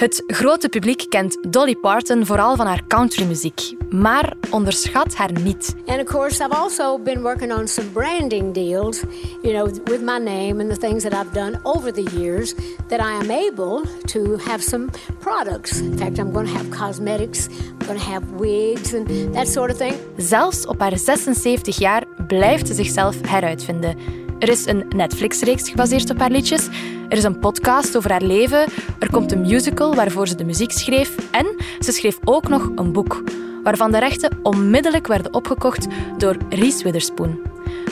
Het grote publiek kent Dolly Parton vooral van haar countrymuziek, maar onderschat haar niet. And of course, I've also been working on some branding deals, you know, with my name and the things that I've done over the years that I am able to have some products. In fact, I'm going to have cosmetics, I'm going to have wigs and that sort of thing. Zelfs op haar 76 jaar blijft ze zichzelf heruitvinden. Er is een Netflix-reeks gebaseerd op haar liedjes. Er is een podcast over haar leven. Er komt een musical waarvoor ze de muziek schreef. En ze schreef ook nog een boek, waarvan de rechten onmiddellijk werden opgekocht door Reese Witherspoon.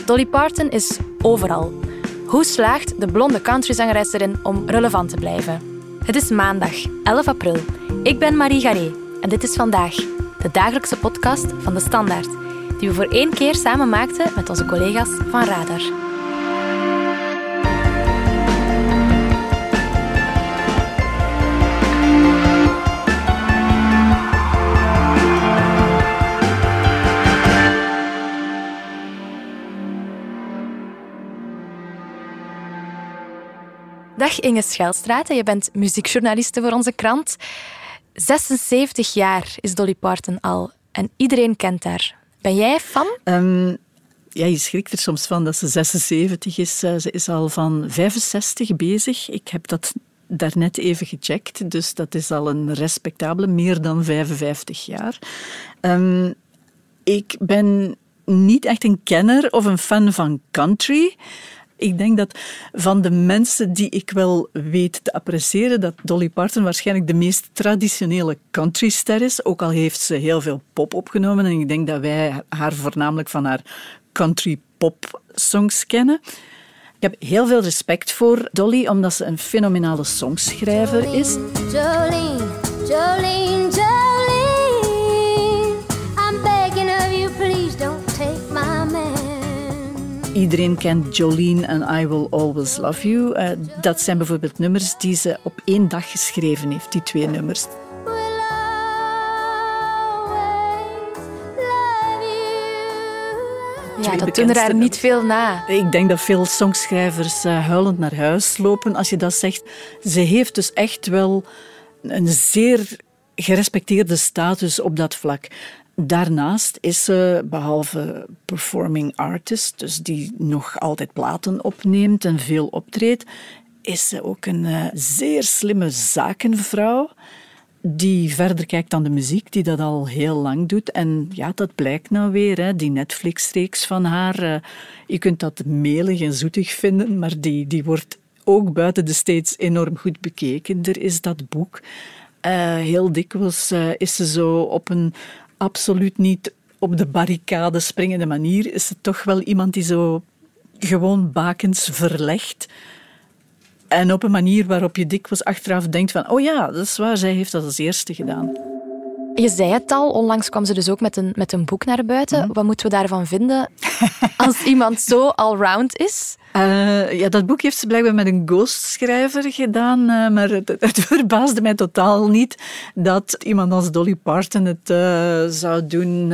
Dolly Parton is overal. Hoe slaagt de blonde countryzangeres erin om relevant te blijven? Het is maandag, 11 april. Ik ben Marie Garé en dit is vandaag, de dagelijkse podcast van De Standaard, die we voor één keer samen maakten met onze collega's van Radar. Dag Inge Schelstraat, je bent muziekjournaliste voor onze krant. 76 jaar is Dolly Parton al en iedereen kent haar. Ben jij fan? Um, ja, je schrikt er soms van dat ze 76 is. Uh, ze is al van 65 bezig. Ik heb dat daarnet even gecheckt, dus dat is al een respectabele, meer dan 55 jaar. Um, ik ben niet echt een kenner of een fan van country. Ik denk dat van de mensen die ik wel weet te appreciëren, dat Dolly Parton waarschijnlijk de meest traditionele countryster is. Ook al heeft ze heel veel pop opgenomen. En ik denk dat wij haar voornamelijk van haar country pop songs kennen. Ik heb heel veel respect voor Dolly, omdat ze een fenomenale songschrijver is. Jolene, Jolene. Iedereen kent Jolene en I Will Always Love You. Uh, dat zijn bijvoorbeeld nummers die ze op één dag geschreven heeft, die twee nummers. Ja, dat doen er daar niet veel na. Ik denk dat veel songschrijvers uh, huilend naar huis lopen als je dat zegt. Ze heeft dus echt wel een zeer gerespecteerde status op dat vlak. Daarnaast is ze, behalve performing artist, dus die nog altijd platen opneemt en veel optreedt, is ze ook een uh, zeer slimme zakenvrouw die verder kijkt dan de muziek, die dat al heel lang doet. En ja, dat blijkt nou weer, hè, die Netflix-reeks van haar. Uh, je kunt dat melig en zoetig vinden, maar die, die wordt ook buiten de States enorm goed bekeken. Er is dat boek. Uh, heel dikwijls uh, is ze zo op een absoluut niet op de barricade springende manier. Is het toch wel iemand die zo gewoon bakens verlegt. En op een manier waarop je dikwijls achteraf denkt van oh ja, dat is waar, zij heeft dat als eerste gedaan. Je zei het al, onlangs kwam ze dus ook met een, met een boek naar buiten. Mhm. Wat moeten we daarvan vinden als iemand zo allround is? Uh, ja, dat boek heeft ze blijkbaar met een ghostschrijver gedaan, uh, maar het, het, verbaasde mij totaal niet dat iemand als Dolly Parton het uh, zou doen.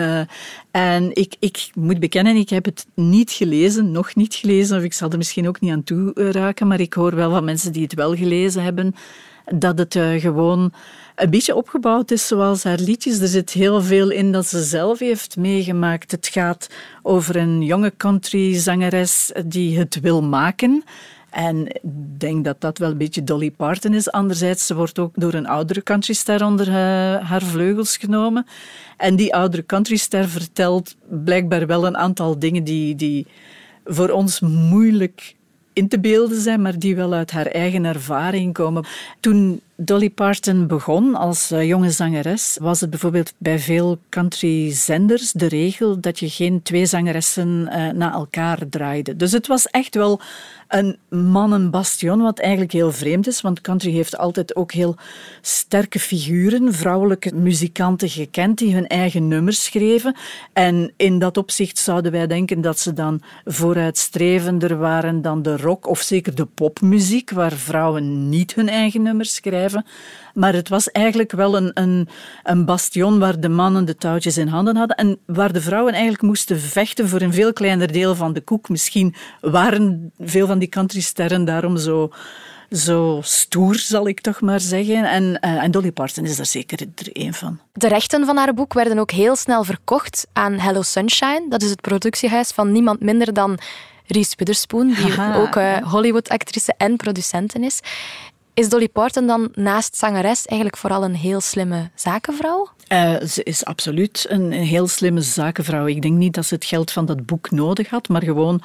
en ik, ik moet bekennen, ik heb het niet gelezen, nog niet gelezen, of ik zal er misschien ook niet aan toe raken, maar ik hoor wel van mensen die het wel gelezen hebben, dat het gewoon een beetje opgebouwd is zoals haar liedjes. Er zit heel veel in dat ze zelf heeft meegemaakt. Het gaat over een jonge countryzangeres die het wil maken. En ik denk dat dat wel een beetje Dolly Parton is. Anderzijds, ze wordt ook door een oudere countryster onder haar vleugels genomen. En die oudere countryster vertelt blijkbaar wel een aantal dingen die, die voor ons moeilijk in te beelden zijn, maar die wel uit haar eigen ervaring komen. Toen Dolly Parton begon als eh, jonge zangeres, was het bijvoorbeeld bij veel countryzenders de regel dat je geen twee zangeressen uh, na elkaar draaide. Dus het was echt wel een mannenbastion, wat eigenlijk heel vreemd is, want country heeft altijd ook heel sterke figuren, vrouwelijke muzikanten gekend die hun eigen nummers schreven. En in dat opzicht zouden wij denken dat ze dan vooruitstrevender waren dan de rock of zeker de popmuziek, waar vrouwen niet hun eigen nummers schrijven. Maar het was eigenlijk wel een, een, een bastion waar de mannen de touwtjes in handen hadden en waar de vrouwen eigenlijk moesten vechten voor een veel kleiner deel van de koek. Misschien waren veel van die countrysterren daarom zo zo stoer, zal ik toch maar zeggen. En, eh, en Dolly Parton is daar zeker er een van. De rechten van haar boek werden ook heel snel verkocht aan Hello Sunshine. Dat is het productiehuis van niemand minder dan Reese Witherspoon, die ook uh, Hollywood-actrice en producenten is. Is Dolly Parton dan naast zangeres eigenlijk vooral een heel slimme zakenvrouw? Uh, ze is absoluut een, heel slimme zakenvrouw. Ik denk niet dat ze het geld van dat boek nodig had, maar gewoon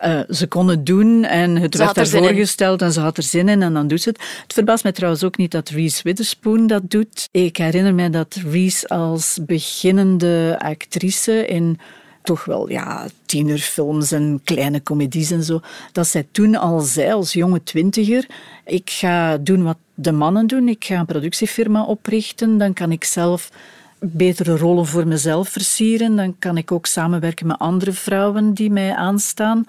uh, ze kon het doen en het werd haar voorgesteld en ze had er zin in en dan doet ze het. Het verbaast mij trouwens ook niet dat Reese Witherspoon dat doet. Ik herinner mij dat Reese als beginnende actrice in toch wel ja, tienerfilms en kleine comedies en zo, dat zij toen al zei als jonge twintiger, ik ga doen wat de mannen doen, ik ga een productiefirma oprichten, dan kan ik zelf betere rollen voor mezelf versieren, dan kan ik ook samenwerken met andere vrouwen die mij aanstaan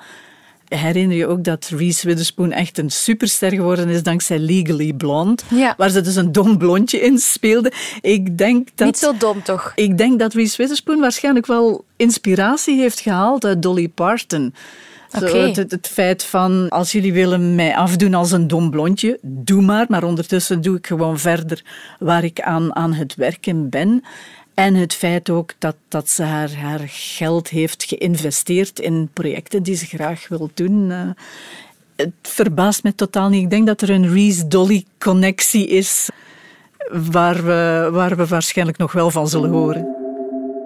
herinner je ook dat Reese Witherspoon echt een superster geworden is dankzij Legally Blonde, waar ze dus een dom blondje in speelde. Ik denk dat, Niet zo dom, toch? Ik denk dat Reese Witherspoon waarschijnlijk wel inspiratie heeft gehaald uit Dolly Parton. het, het, feit van, als jullie willen mij afdoen als een dom blondje, doe maar. Maar ondertussen doe ik gewoon verder waar ik aan, aan het werken ben. En het feit ook dat, dat ze haar, haar geld heeft geïnvesteerd in projecten die ze graag wil doen. Uh, het verbaast me totaal niet. Ik denk dat er een Reese-Dolly-connectie is waar we, waar we waarschijnlijk nog wel van zullen horen.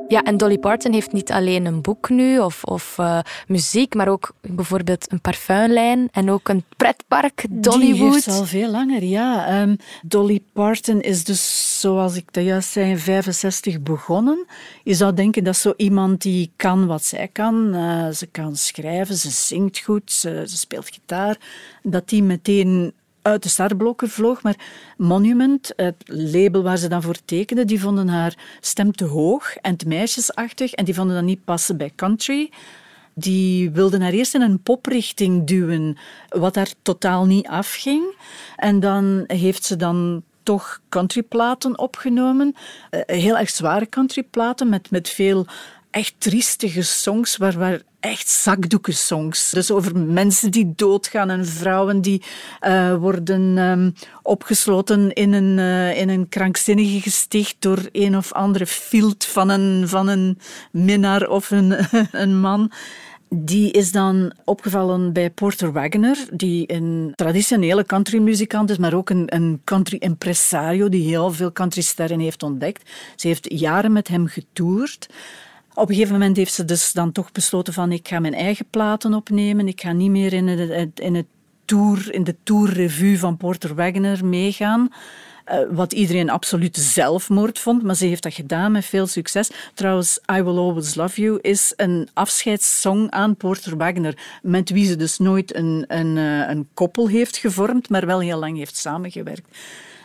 Ja, en Dolly Parton heeft niet alleen een boek nu of, of uh, muziek, maar ook bijvoorbeeld een parfumlijn en ook een pretpark, Dollywood. Die heeft al veel langer, ja. Um, Dolly Parton is dus, zoals ik dat juist zei, in 65 begonnen. Je zou denken dat zo iemand die kan wat zij kan. Uh, ze kan schrijven, ze zingt goed, ze, ze speelt gitaar. Dat die meteen uit de startblokken vloog. Maar Monument, het label waar ze dan voor tekende, die vonden haar stem te hoog en te meisjesachtig. En die vonden dat niet passen bij country. Die wilden haar eerst in een poprichting duwen, wat daar totaal niet afging. En dan heeft ze dan toch countryplaten opgenomen. Eh, heel erg zware countryplaten met, met veel echt triestige songs waar, waar echt zakdoeken songs. Dus over mensen die doodgaan en vrouwen die uh, worden um, opgesloten in een, uh, in een krankzinnige gesticht door een of andere field van een, van een minnaar of een, een man. Die is dan opgevallen bij Porter Wagoner, die een traditionele countrymuzikant is, maar ook een, een country impresario die heel veel countrysterren heeft ontdekt. Ze heeft jaren met hem getoerd. Op een gegeven moment heeft ze dus dan toch besloten van ik ga mijn eigen platen opnemen. Ik ga niet meer in, het, in, het tour, in de tourrevue van Porter Wagoner meegaan. Uh, wat iedereen absoluut zelfmoord vond, maar ze heeft dat gedaan met veel succes. Trouwens, I Will Always Love You is een afscheidssong aan Porter Wagoner, met wie ze dus nooit een, een, eh, een koppel heeft gevormd, maar wel heel lang heeft samengewerkt.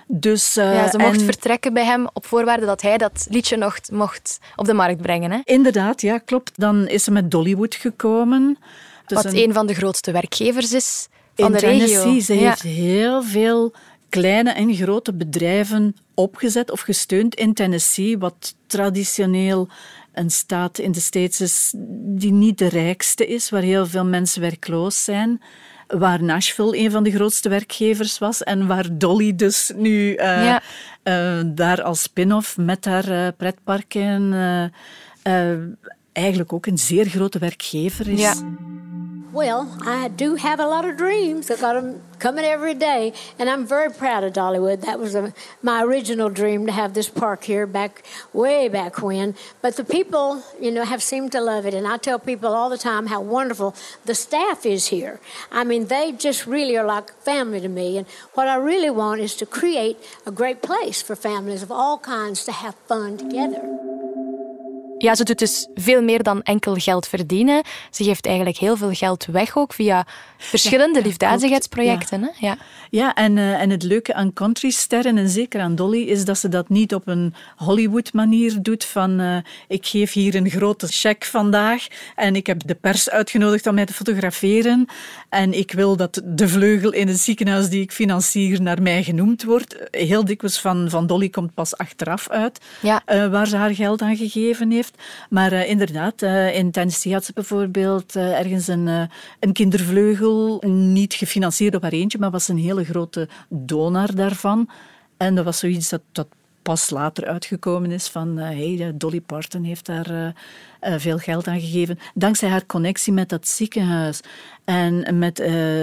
Dus, uh, ja, ze mocht vertrekken bij hem op voorwaarde dat hij dat liedje nog mocht op de markt brengen. Hè? Inderdaad, ja, klopt. Dan is ze met Dollywood gekomen. Dus Wat een... van de grootste werkgevers is van de Tennessee. regio. Ze heeft heel veel kleine en grote bedrijven opgezet of gesteund in Tennessee, wat traditioneel een staat in de States is die niet de rijkste is, waar heel veel mensen werkloos zijn waar Nashville een van de grootste werkgevers was en waar Dolly dus nu uh, uh, daar als spin-off met haar uh, pretparken eigenlijk ook een zeer grote werkgever is. Ja. Well, I do have a lot of dreams. I got them coming every day, and I'm very proud of Dollywood. That was a, my original dream to have this park here back way back when. But the people, you know, have seemed to love it, and I tell people all the time how wonderful the staff is here. I mean, they just really are like family to me. And what I really want is to create a great place for families of all kinds to have fun together. Ja, ze doet dus veel meer dan enkel geld verdienen. Ze geeft eigenlijk heel veel geld weg ook via verschillende ja, liefdadigheidsprojecten. Ja. Ja. ja, en, uh, en het leuke aan countrysterren, en zeker aan Dolly, is dat ze dat niet op een Hollywood-manier doet van uh, ik geef hier een grote cheque vandaag en ik heb de pers uitgenodigd om mij te fotograferen en ik wil dat de vleugel in het ziekenhuis die ik financier naar mij genoemd wordt. Heel dikwijls van, van Dolly komt pas achteraf uit ja. uh, waar ze haar geld aan gegeven heeft. Maar uh, inderdaad, uh, in Tennessee had ze bijvoorbeeld uh, ergens een, een kindervleugel, niet gefinancierd op haar eentje, maar was een hele grote donor daarvan. En dat was zoiets dat, dat pas later uitgekomen is van hey, Dolly Parton heeft daar uh, uh, veel geld aan gegeven. Dankzij haar connectie met dat ziekenhuis en met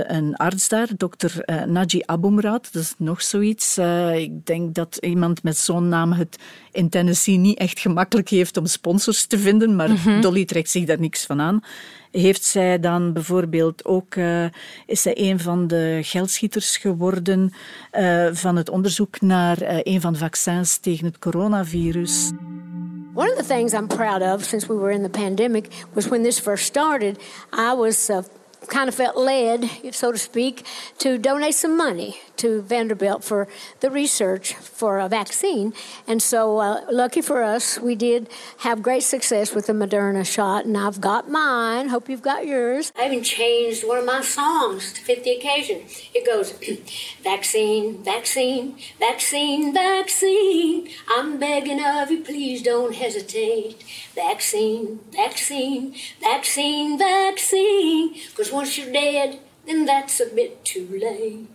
een arts daar, dokter Naji Abumrad, dat is nog zoiets. ik denk dat iemand met zo'n naam het in Tennessee niet echt gemakkelijk heeft om sponsors te vinden, maar mm -hmm. Dolly trekt zich daar niks van aan heeft zij dan bijvoorbeeld ook, uh, is zij een van de geldschieters geworden uh, van het onderzoek naar uh, een van de vaccins tegen het coronavirus. One of the things I'm proud of since we were in the pandemic was when this first started, I was uh, kind of felt led, so to speak, to donate some money to Vanderbilt for the research for a vaccine. And so, uh, lucky for us, we did have great success with the Moderna shot, and I've got mine. Hope you've got yours. I even changed one of my songs to fit the occasion. It goes, Vaccine, vaccine, vaccine, vaccine. I'm begging of you, please don't hesitate. Vaccine, vaccine, vaccine, vaccine. Because once you're dead, then that's a bit too late.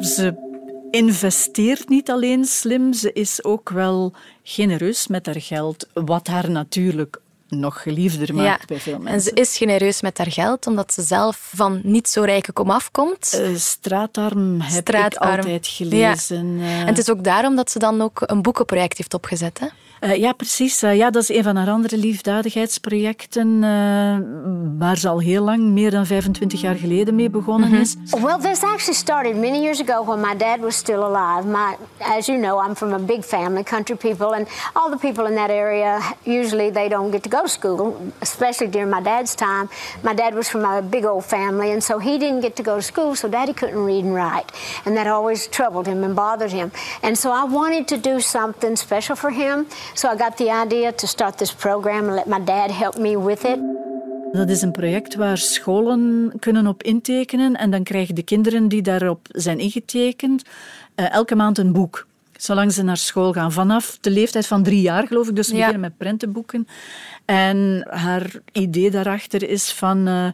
ze investeert niet alleen slim, ze is ook wel genereus met haar geld, wat haar natuurlijk nog geliefder maakt bij veel mensen. En ze is genereus met haar geld, omdat ze zelf van niet zo rijke komaf komt. Uh, straatarm heb straatarm. ik altijd gelezen. Ja. En het is ook daarom dat ze dan ook een boekenproject heeft opgezet. Hè? Uh, ja, precies. Uh, ja, dat is een van haar andere liefdadigheidsprojecten, uh, waar ze al heel lang, meer dan 25 jaar geleden mee begonnen mm -hmm. is. Well, this actually started many years ago when my dad was still alive. My, as you know, I'm from a big family, country people, and all the people in that area, usually they don't get to go to school, especially during my dad's time. My dad was from a big old family, and so he didn't get to go to school, so daddy couldn't read and write. And that always troubled him and bothered him. And so I wanted to do something special for him. So I got the idea to start this program and let my dad help me with it. Dat is een project waar scholen kunnen op intekenen en dan krijgen de kinderen die daarop zijn ingetekend uh, elke maand een boek. Zolang ze naar school gaan. Vanaf de leeftijd van drie jaar, geloof ik. Dus we ja. beginnen met prentenboeken. En haar idee daarachter is van... Uh,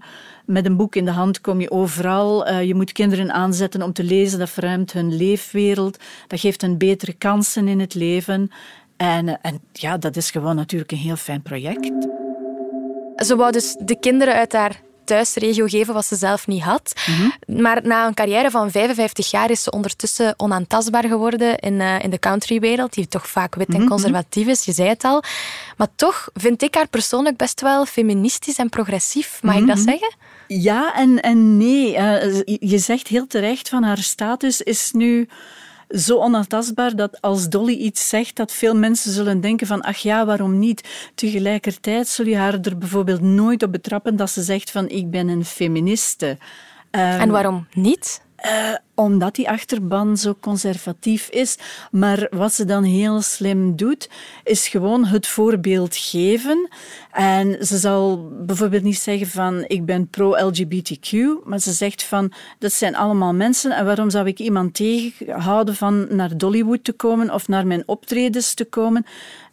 met een boek in de hand kom je overal. Uh, je moet kinderen aanzetten om te lezen. Dat verruimt hun leefwereld. Dat geeft hen betere kansen in het leven. En, eh, en ja, dat is gewoon natuurlijk een heel fijn project. Ze wou dus de kinderen uit haar thuisregio geven wat ze zelf niet had. Mhm. Maar na een carrière van 55 jaar is ze ondertussen onaantastbaar geworden in, uh, in de countrywereld, die toch vaak wit en mhm. conservatief is, je zei het al. Maar toch vind ik haar persoonlijk best wel feministisch en progressief. Mag ik dat mhm. zeggen? Ja en, en nee. Uh, je zegt heel terecht van haar status is nu zo onaantastbaar dat als Dolly iets zegt, dat veel mensen zullen denken van ach ja, waarom niet? Tegelijkertijd zul je haar er bijvoorbeeld nooit op betrappen dat ze zegt van ik ben een feministe. en waarom niet? Uh, omdat die achterban zo conservatief is. Maar wat ze dan heel slim doet, is gewoon het voorbeeld geven. En ze zal bijvoorbeeld niet zeggen van ik ben pro-LGBTQ, maar ze zegt van dat zijn allemaal mensen en waarom zou ik iemand tegenhouden van naar Dollywood te komen of naar mijn optredens te komen?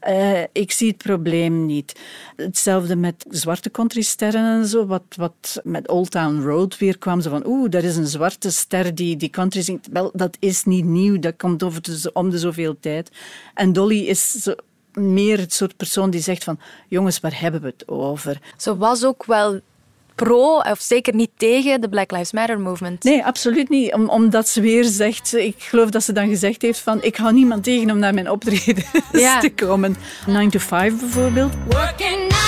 Uh, ik zie het probleem niet. Hetzelfde met zwarte countrysterren en zo. Wat, wat met Old Town Road weer kwam. Ze van, oeh, daar is een zwarte ster die, die country zingt. Wel, dat is niet nieuw. Dat komt over de, om de zoveel tijd. En Dolly is zo, meer het soort persoon die zegt van, jongens, waar hebben we het over? Ze was ook wel pro, of zeker niet tegen, de Black Lives Matter movement. Nee, absoluut niet. Om, omdat ze weer zegt, ik geloof dat ze dan gezegd heeft van ik hou niemand tegen om naar mijn optreden ja. te komen. 9 to 5 bijvoorbeeld. Working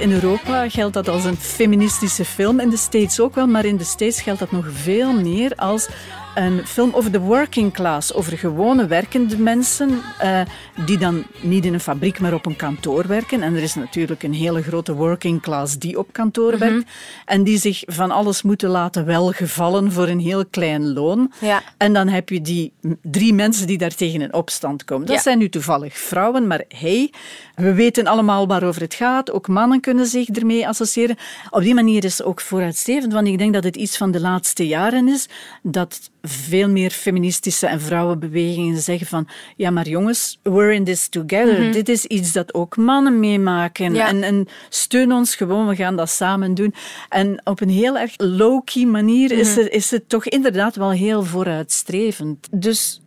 In Europa geldt dat als een feministische film, in de States ook wel, maar in de States geldt dat nog veel meer als een film over de working class, over gewone werkende mensen uh, die dan niet in een fabriek, maar op een kantoor werken. En er is natuurlijk een hele grote working class die op kantoor werkt mhm. en die zich van alles moeten laten welgevallen voor een heel klein loon. Ja. En dan heb je die drie mensen die daar tegen in opstand komen. Dat zijn nu toevallig vrouwen, maar hey, we weten allemaal waarover het gaat. Ook mannen kunnen zich ermee associëren. Op die manier is het ook vooruitstrevend, want ik denk dat het iets van de laatste jaren is dat veel meer feministische en vrouwenbewegingen zeggen van ja, maar jongens, we're in this together. Mhm. Dit is iets dat ook mannen meemaken. Ja. En, en steun ons gewoon, we gaan dat samen doen. En op een heel erg low-key manier is, Mhm. het, is het toch inderdaad wel heel vooruitstrevend. Dus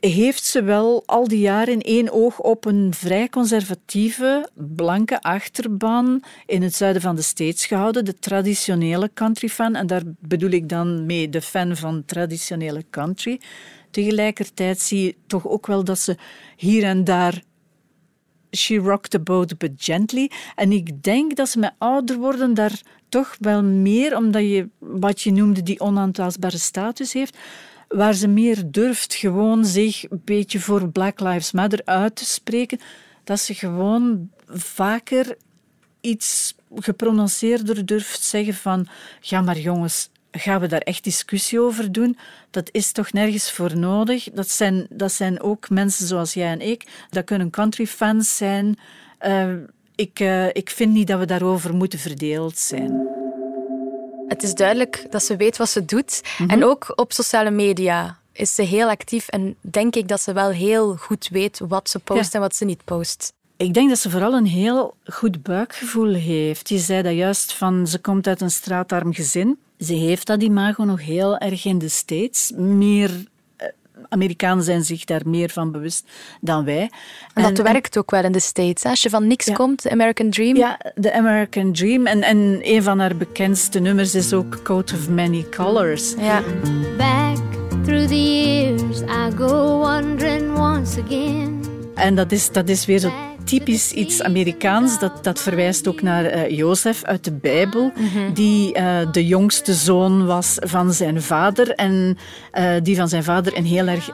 heeft ze wel al die jaren één oog op een vrij conservatieve, blanke achterban in het zuiden van de States gehouden, de traditionele country fan. En daar bedoel ik dan mee de fan van traditionele country. Tegelijkertijd zie je toch ook wel dat ze hier en daar She rocked the boat but gently. En ik denk dat ze met ouder worden daar toch wel meer, omdat je wat je noemde die onaantastbare status heeft, waar ze meer durft gewoon zich een beetje voor Black Lives Matter uit te spreken, dat ze gewoon vaker iets geprononceerder durft zeggen van ja maar jongens, gaan we daar echt discussie over doen? Dat is toch nergens voor nodig? Dat zijn, dat zijn ook mensen zoals jij en ik. Dat kunnen country-fans zijn. Eh, ik, eh, ik vind niet dat we daarover moeten verdeeld zijn. Het is duidelijk dat ze weet wat ze doet. En ook op sociale media is ze heel actief. En denk ik dat ze wel heel goed weet wat ze post Ja. en wat ze niet post. Ik denk dat ze vooral een heel goed buikgevoel heeft. Je zei dat juist van, ze komt uit een straatarm gezin. Ze heeft dat imago nog heel erg in de States. Meer, Amerikanen zijn zich daar meer van bewust dan wij. En dat werkt ook wel in de States. hè. Als je van niks Ja. komt, de American Dream. Ja, The American Dream. En, en een van haar bekendste nummers is ook Coat of Many Colors. Ja. Back through the years, I go wandering once again. En dat is, dat is weer zo typisch iets Amerikaans. Dat, dat verwijst ook naar eh, Jozef uit de Bijbel, die eh, de jongste zoon was van zijn vader. En eh, die van zijn vader een heel erg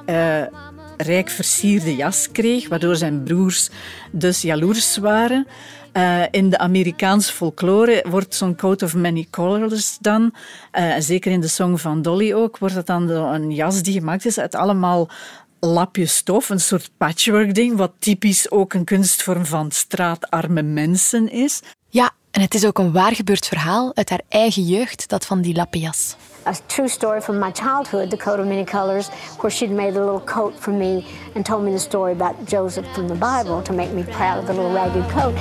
rijk versierde jas kreeg, waardoor zijn broers dus jaloers waren. In de Amerikaanse folklore wordt zo'n coat of many colors dan, eh, zeker in de song van Dolly ook, wordt dat dan een jas die gemaakt is uit allemaal lapjes stof, een soort patchwork-ding, wat typisch ook een kunstvorm van straatarme mensen is. ja, en het is ook een waar gebeurd verhaal uit haar eigen jeugd, dat van die lappenjas. A true story from my childhood, the coat of many colors, where she'd made a little coat for me and told me the story about Joseph from the Bible to make me proud of the little ragged coat.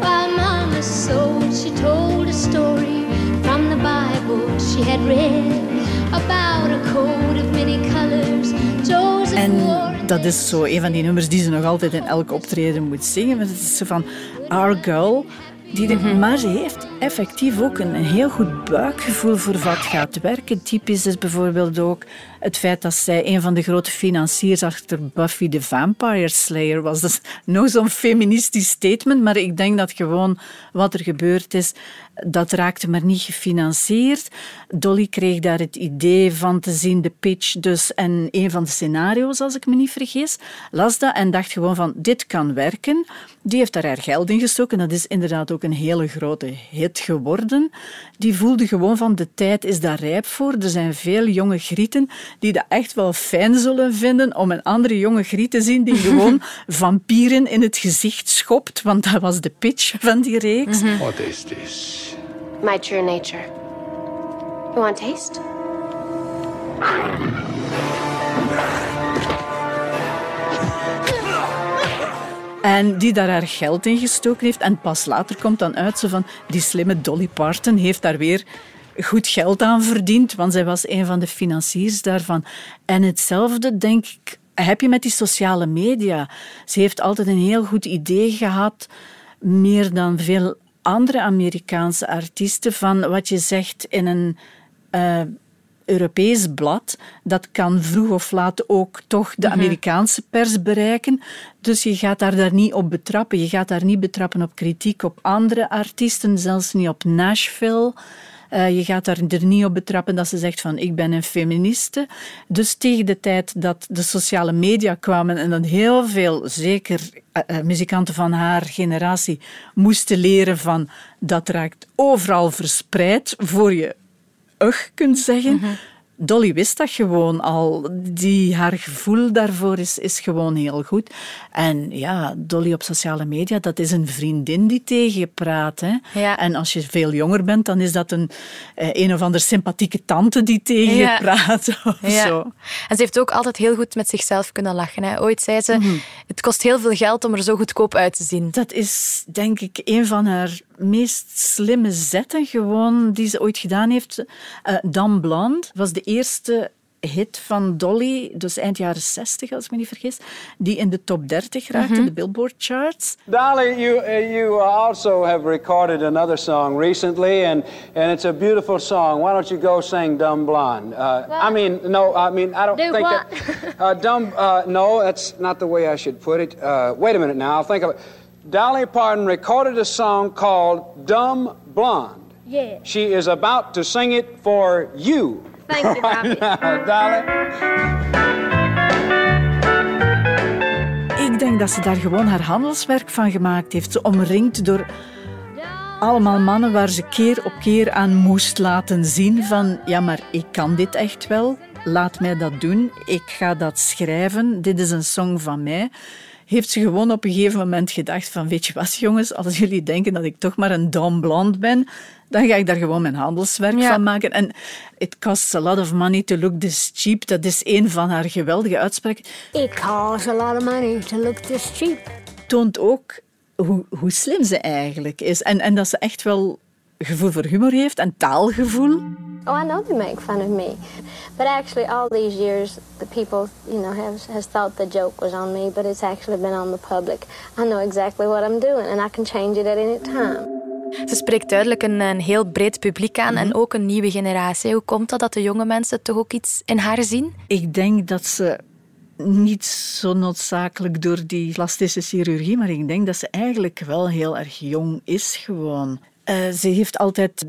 While Mama sewed, she told a story from the Bible she had read about a coat of many colors. Joseph En dat is zo een van die nummers die ze nog altijd in elk optreden moet zingen. Want het is zo van Our Girl. Die de- Maar ze heeft effectief ook een, een heel goed buikgevoel voor wat gaat werken. Typisch is bijvoorbeeld ook het feit dat zij een van de grote financiers achter Buffy the Vampire Slayer was. Dat is nog zo'n feministisch statement, maar ik denk dat gewoon wat er gebeurd is, dat raakte maar niet gefinancierd. Dolly kreeg daar het idee van te zien, de pitch dus, en een van de scenario's, als ik me niet vergis, las dat en dacht gewoon van, dit kan werken. Die heeft daar haar geld in gestoken. Dat is inderdaad ook een hele grote hit geworden. Die voelde gewoon van, de tijd is daar rijp voor. Er zijn veel jonge grieten die dat echt wel fijn zullen vinden om een andere jonge griet te zien die gewoon vampieren in het gezicht schopt, want dat was de pitch van die reeks. What is this? My true nature. You want taste? En die daar haar geld in gestoken heeft. En pas later komt dan uit zo van, die slimme Dolly Parton heeft daar weer goed geld aan verdiend, want zij was een van de financiers daarvan. En hetzelfde, denk ik, heb je met die sociale media. Ze heeft altijd een heel goed idee gehad, meer dan veel andere Amerikaanse artiesten, van wat je zegt in een... eh, Europees blad, dat kan vroeg of laat ook toch de Amerikaanse pers bereiken. Dus je gaat daar, daar niet op betrappen. Je gaat daar niet betrappen op kritiek op andere artiesten, zelfs niet op Nashville. Eh, je gaat daar er niet op betrappen dat ze zegt van ik ben een feministe. Dus tegen de tijd dat de sociale media kwamen en dat heel veel, zeker eh, eh, muzikanten van haar generatie, moesten leren van dat raakt overal verspreid voor je ugh kunt zeggen. Dolly wist dat gewoon al. Die, haar gevoel daarvoor is, is gewoon heel goed. En ja, Dolly op sociale media, dat is een vriendin die tegen je praat. Hè. Ja. En als je veel jonger bent, dan is dat een, eh, een of andere sympathieke tante die tegen Ja. je praat. Of Ja. zo. En ze heeft ook altijd heel goed met zichzelf kunnen lachen. Hè. Ooit zei ze, Mhm. het kost heel veel geld om er zo goedkoop uit te zien. Dat is denk ik een van haar meest slimme zetten gewoon die ze ooit gedaan heeft. Eh Dan Blonde was de eerste hit van Dolly, dus eind jaren 60 als ik me niet vergis, die in de top 30 raakte, Mhm. de Billboard charts. Dolly, you uh, you also have recorded another song recently, and and it's a beautiful song. Why don't you go sing "Dumb Blonde"? Uh, I mean, no, I mean, I don't Do think what? that. Uh, dumb, uh, no, that's not the way I should put it. Uh, wait a minute now, I'll think of it. Dolly Parton recorded a song called "Dumb Blonde." Yeah. She is about to sing it for you. Thank you, Bobby. Dolly. Ik denk dat ze daar gewoon haar handelswerk van gemaakt heeft. Ze omringd door allemaal mannen waar ze keer op keer aan moest laten zien van ja, maar ik kan dit echt wel. Laat mij dat doen. Ik ga dat schrijven. Dit is een song van mij. Heeft ze gewoon op een gegeven moment gedacht van weet je wat jongens, als jullie denken dat ik toch maar een dumb blonde ben, dan ga ik daar gewoon mijn handelswerk Ja. van maken. En it costs a lot of money to look this cheap. Dat is een van haar geweldige uitspraken. It costs a lot of money to look this cheap. toont ook hoe, hoe slim ze eigenlijk is. En, en dat ze echt wel gevoel voor humor heeft en taalgevoel. Oh, I know they make fun of me. But actually, all these years, the people, you know, have, has thought the joke was on me, but it's actually been on the public. I know exactly what I'm doing, and I can change it at any time. Ze spreekt duidelijk een, een heel breed publiek aan Mhm. en ook een nieuwe generatie. Hoe komt dat dat de jonge mensen toch ook iets in haar zien? Ik denk dat ze niet zo noodzakelijk door die plastische chirurgie, maar ik denk dat ze eigenlijk wel heel erg jong is gewoon. Eh, ze heeft altijd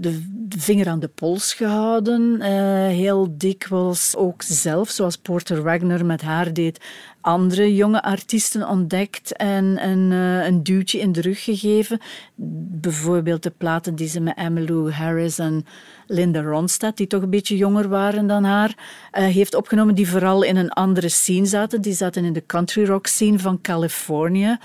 de vinger aan de pols gehouden, eh, heel dikwijls ook zelf, zoals Porter Wagner met haar deed, andere jonge artiesten ontdekt en een, eh, een duwtje in de rug gegeven. Bijvoorbeeld de platen die ze met Emmylou Harris en Linda Ronstadt, die toch een beetje jonger waren dan haar, heeft opgenomen, die vooral in een andere scene zaten. Die zaten in de country rock scene van Californië,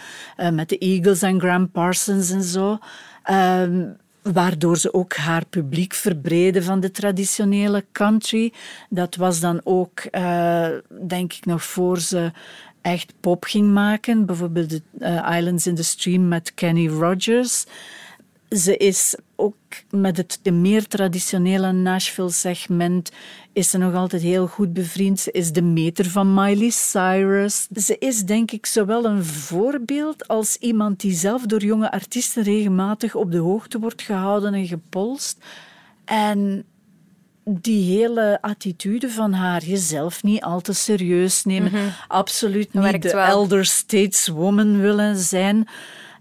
met de Eagles en Graham Parsons en zo. Ehm, waardoor ze ook haar publiek verbreden van de traditionele country. Dat was dan ook, eh, denk ik, nog voor ze echt pop ging maken. Bijvoorbeeld de eh, Islands in the Stream met Kenny Rogers. Ze is ook met het de meer traditionele Nashville-segment is ze nog altijd heel goed bevriend. Ze is de meter van Miley Cyrus. Ze is denk ik zowel een voorbeeld als iemand die zelf door jonge artiesten regelmatig op de hoogte wordt gehouden en gepolst. En die hele attitude van haar, jezelf niet al te serieus nemen, absoluut niet de elder stateswoman willen zijn.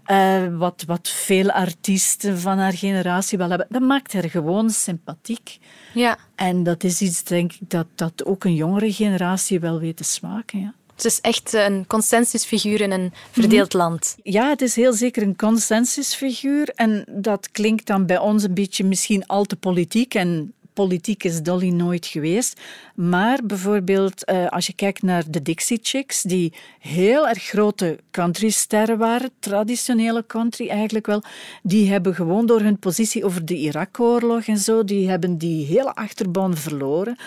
Eh, wat, wat veel artiesten van haar generatie wel hebben. Dat maakt haar gewoon sympathiek. Ja. En dat is iets, denk ik, dat, dat ook een jongere generatie wel weet te smaken. Ja. Ze is echt een consensusfiguur in een verdeeld land. Ja, het is heel zeker een consensusfiguur. En dat klinkt dan bij ons een beetje misschien al te politiek. En politiek is Dolly nooit geweest. Maar bijvoorbeeld, eh, als je kijkt naar de Dixie Chicks, die heel erg grote countrysterren waren, traditionele country eigenlijk wel, die hebben gewoon door hun positie over de Irak-oorlog en zo, die hebben die hele achterban verloren.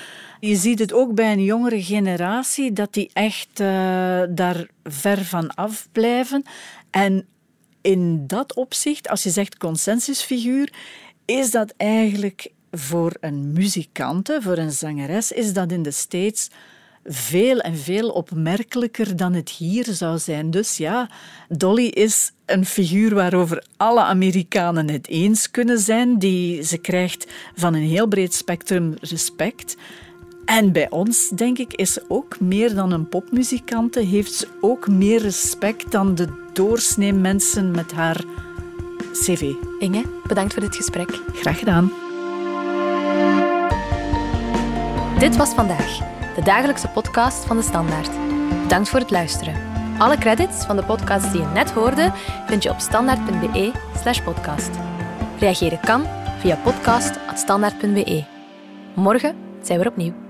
Je ziet het ook bij een jongere generatie, dat die echt eh, daar ver van af blijven. En in dat opzicht, als je zegt consensusfiguur, is dat eigenlijk voor een muzikante, voor een zangeres, is dat in de States veel en veel opmerkelijker dan het hier zou zijn. Dus ja, Dolly is een figuur waarover alle Amerikanen het eens kunnen zijn. Die, ze krijgt van een heel breed spectrum respect. En bij ons, denk ik, is ze ook meer dan een popmuzikante, heeft ze ook meer respect dan de doorsnee mensen met haar cv. Inge, bedankt voor dit gesprek. Graag gedaan. Dit was vandaag, de dagelijkse podcast van de Standaard. Bedankt voor het luisteren. Alle credits van de podcast die je net hoorde vind je op standaard.be/slash podcast. Reageren kan via podcast.standaard.be. Morgen zijn we opnieuw.